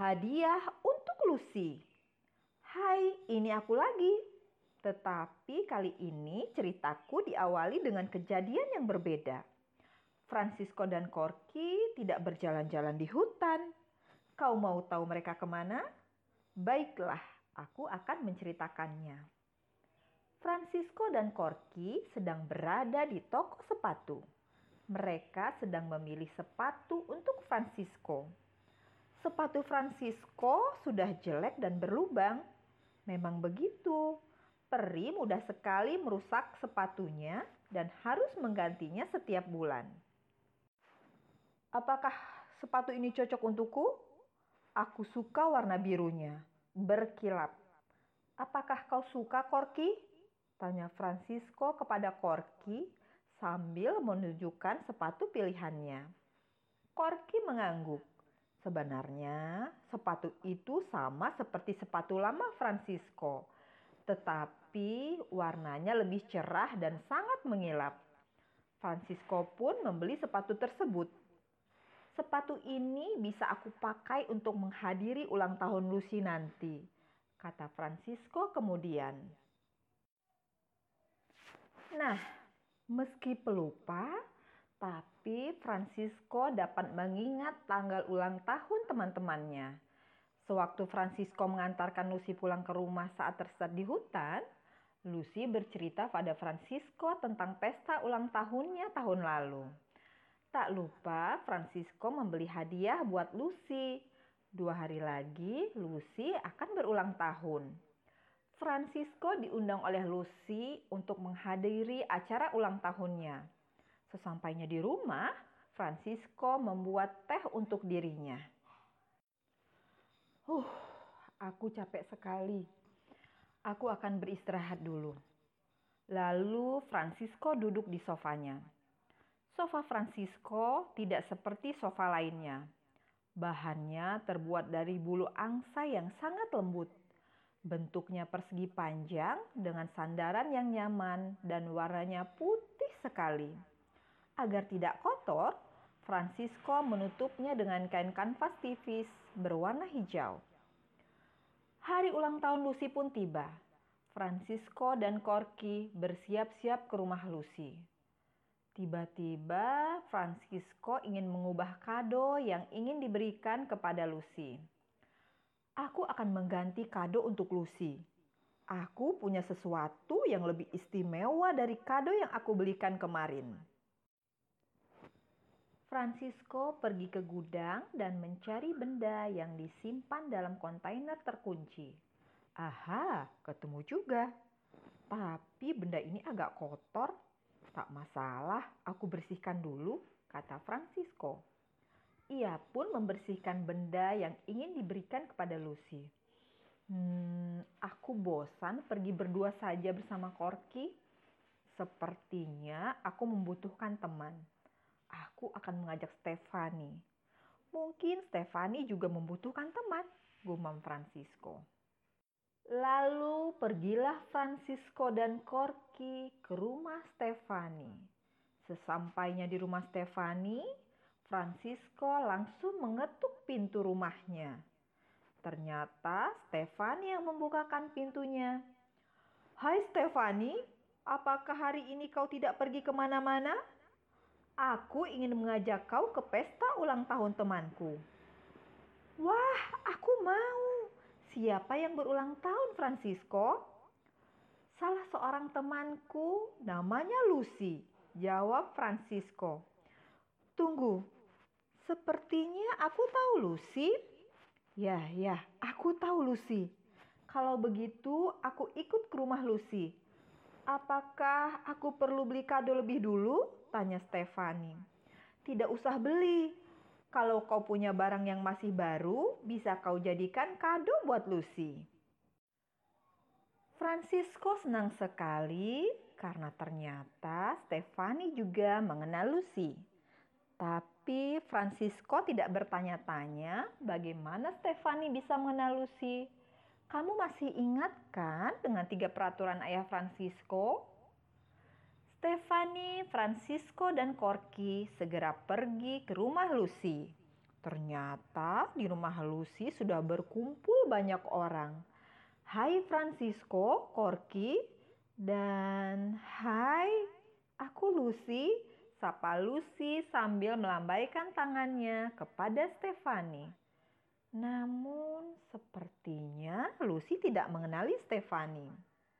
Hadiah untuk Lucy. Hai, ini aku lagi. Tetapi kali ini ceritaku diawali dengan kejadian yang berbeda. Francisco dan Corky tidak berjalan-jalan di hutan. Kau mau tahu mereka ke mana? Baiklah, aku akan menceritakannya. Francisco dan Corky sedang berada di toko sepatu. Mereka sedang memilih sepatu untuk Francisco. Sepatu Francisco sudah jelek dan berlubang. Memang begitu. Peri mudah sekali merusak sepatunya dan harus menggantinya setiap bulan. Apakah sepatu ini cocok untukku? Aku suka warna birunya, berkilap. Apakah kau suka Korki? Tanya Francisco kepada Korki sambil menunjukkan sepatu pilihannya. Korki mengangguk. Sebenarnya sepatu itu sama seperti sepatu lama Francisco, tetapi warnanya lebih cerah dan sangat mengilap. Francisco pun membeli sepatu tersebut. Sepatu ini bisa aku pakai untuk menghadiri ulang tahun Lucy nanti, kata Francisco kemudian. Nah, meski pelupa, tapi Francisco dapat mengingat tanggal ulang tahun teman-temannya. Sewaktu Francisco mengantarkan Lucy pulang ke rumah saat tersesat di hutan, Lucy bercerita pada Francisco tentang pesta ulang tahunnya tahun lalu. Tak lupa Francisco membeli hadiah buat Lucy. Dua hari lagi Lucy akan berulang tahun. Francisco diundang oleh Lucy untuk menghadiri acara ulang tahunnya. Sesampainya di rumah, Francisco membuat teh untuk dirinya. Huh, aku capek sekali. Aku akan beristirahat dulu. Lalu Francisco duduk di sofanya. Sofa Francisco tidak seperti sofa lainnya. Bahannya terbuat dari bulu angsa yang sangat lembut. Bentuknya persegi panjang dengan sandaran yang nyaman dan warnanya putih sekali. Agar tidak kotor, Francisco menutupnya dengan kain kanvas tipis berwarna hijau. Hari ulang tahun Lucy pun tiba. Francisco dan Corky bersiap-siap ke rumah Lucy. Tiba-tiba Francisco ingin mengubah kado yang ingin diberikan kepada Lucy. Aku akan mengganti kado untuk Lucy. Aku punya sesuatu yang lebih istimewa dari kado yang aku belikan kemarin. Francisco pergi ke gudang dan mencari benda yang disimpan dalam kontainer terkunci. Aha, ketemu juga. Tapi benda ini agak kotor. Tak masalah, aku bersihkan dulu, kata Francisco. Ia pun membersihkan benda yang ingin diberikan kepada Lucy. Hmm, aku bosan pergi berdua saja bersama Corky. Sepertinya aku membutuhkan teman aku akan mengajak Stefani. Mungkin Stefani juga membutuhkan teman, gumam Francisco. Lalu pergilah Francisco dan Corky ke rumah Stefani. Sesampainya di rumah Stefani, Francisco langsung mengetuk pintu rumahnya. Ternyata Stefani yang membukakan pintunya. Hai Stefani, apakah hari ini kau tidak pergi ke mana-mana? Aku ingin mengajak kau ke pesta ulang tahun temanku. Wah, aku mau. Siapa yang berulang tahun, Francisco? Salah seorang temanku, namanya Lucy. Jawab Francisco. Tunggu, sepertinya aku tahu Lucy. Ya, ya, aku tahu Lucy. Kalau begitu, aku ikut ke rumah Lucy. Apakah aku perlu beli kado lebih dulu? Tanya Stefani. Tidak usah beli. Kalau kau punya barang yang masih baru, bisa kau jadikan kado buat Lucy. Francisco senang sekali karena ternyata Stefani juga mengenal Lucy. Tapi Francisco tidak bertanya-tanya bagaimana Stefani bisa mengenal Lucy. Kamu masih ingat kan dengan tiga peraturan ayah Francisco? Stefani, Francisco, dan Corky segera pergi ke rumah Lucy. Ternyata di rumah Lucy sudah berkumpul banyak orang. Hai Francisco, Corky, dan hai, aku Lucy. Sapa Lucy sambil melambaikan tangannya kepada Stefani. Namun sepertinya Lucy tidak mengenali Stefani.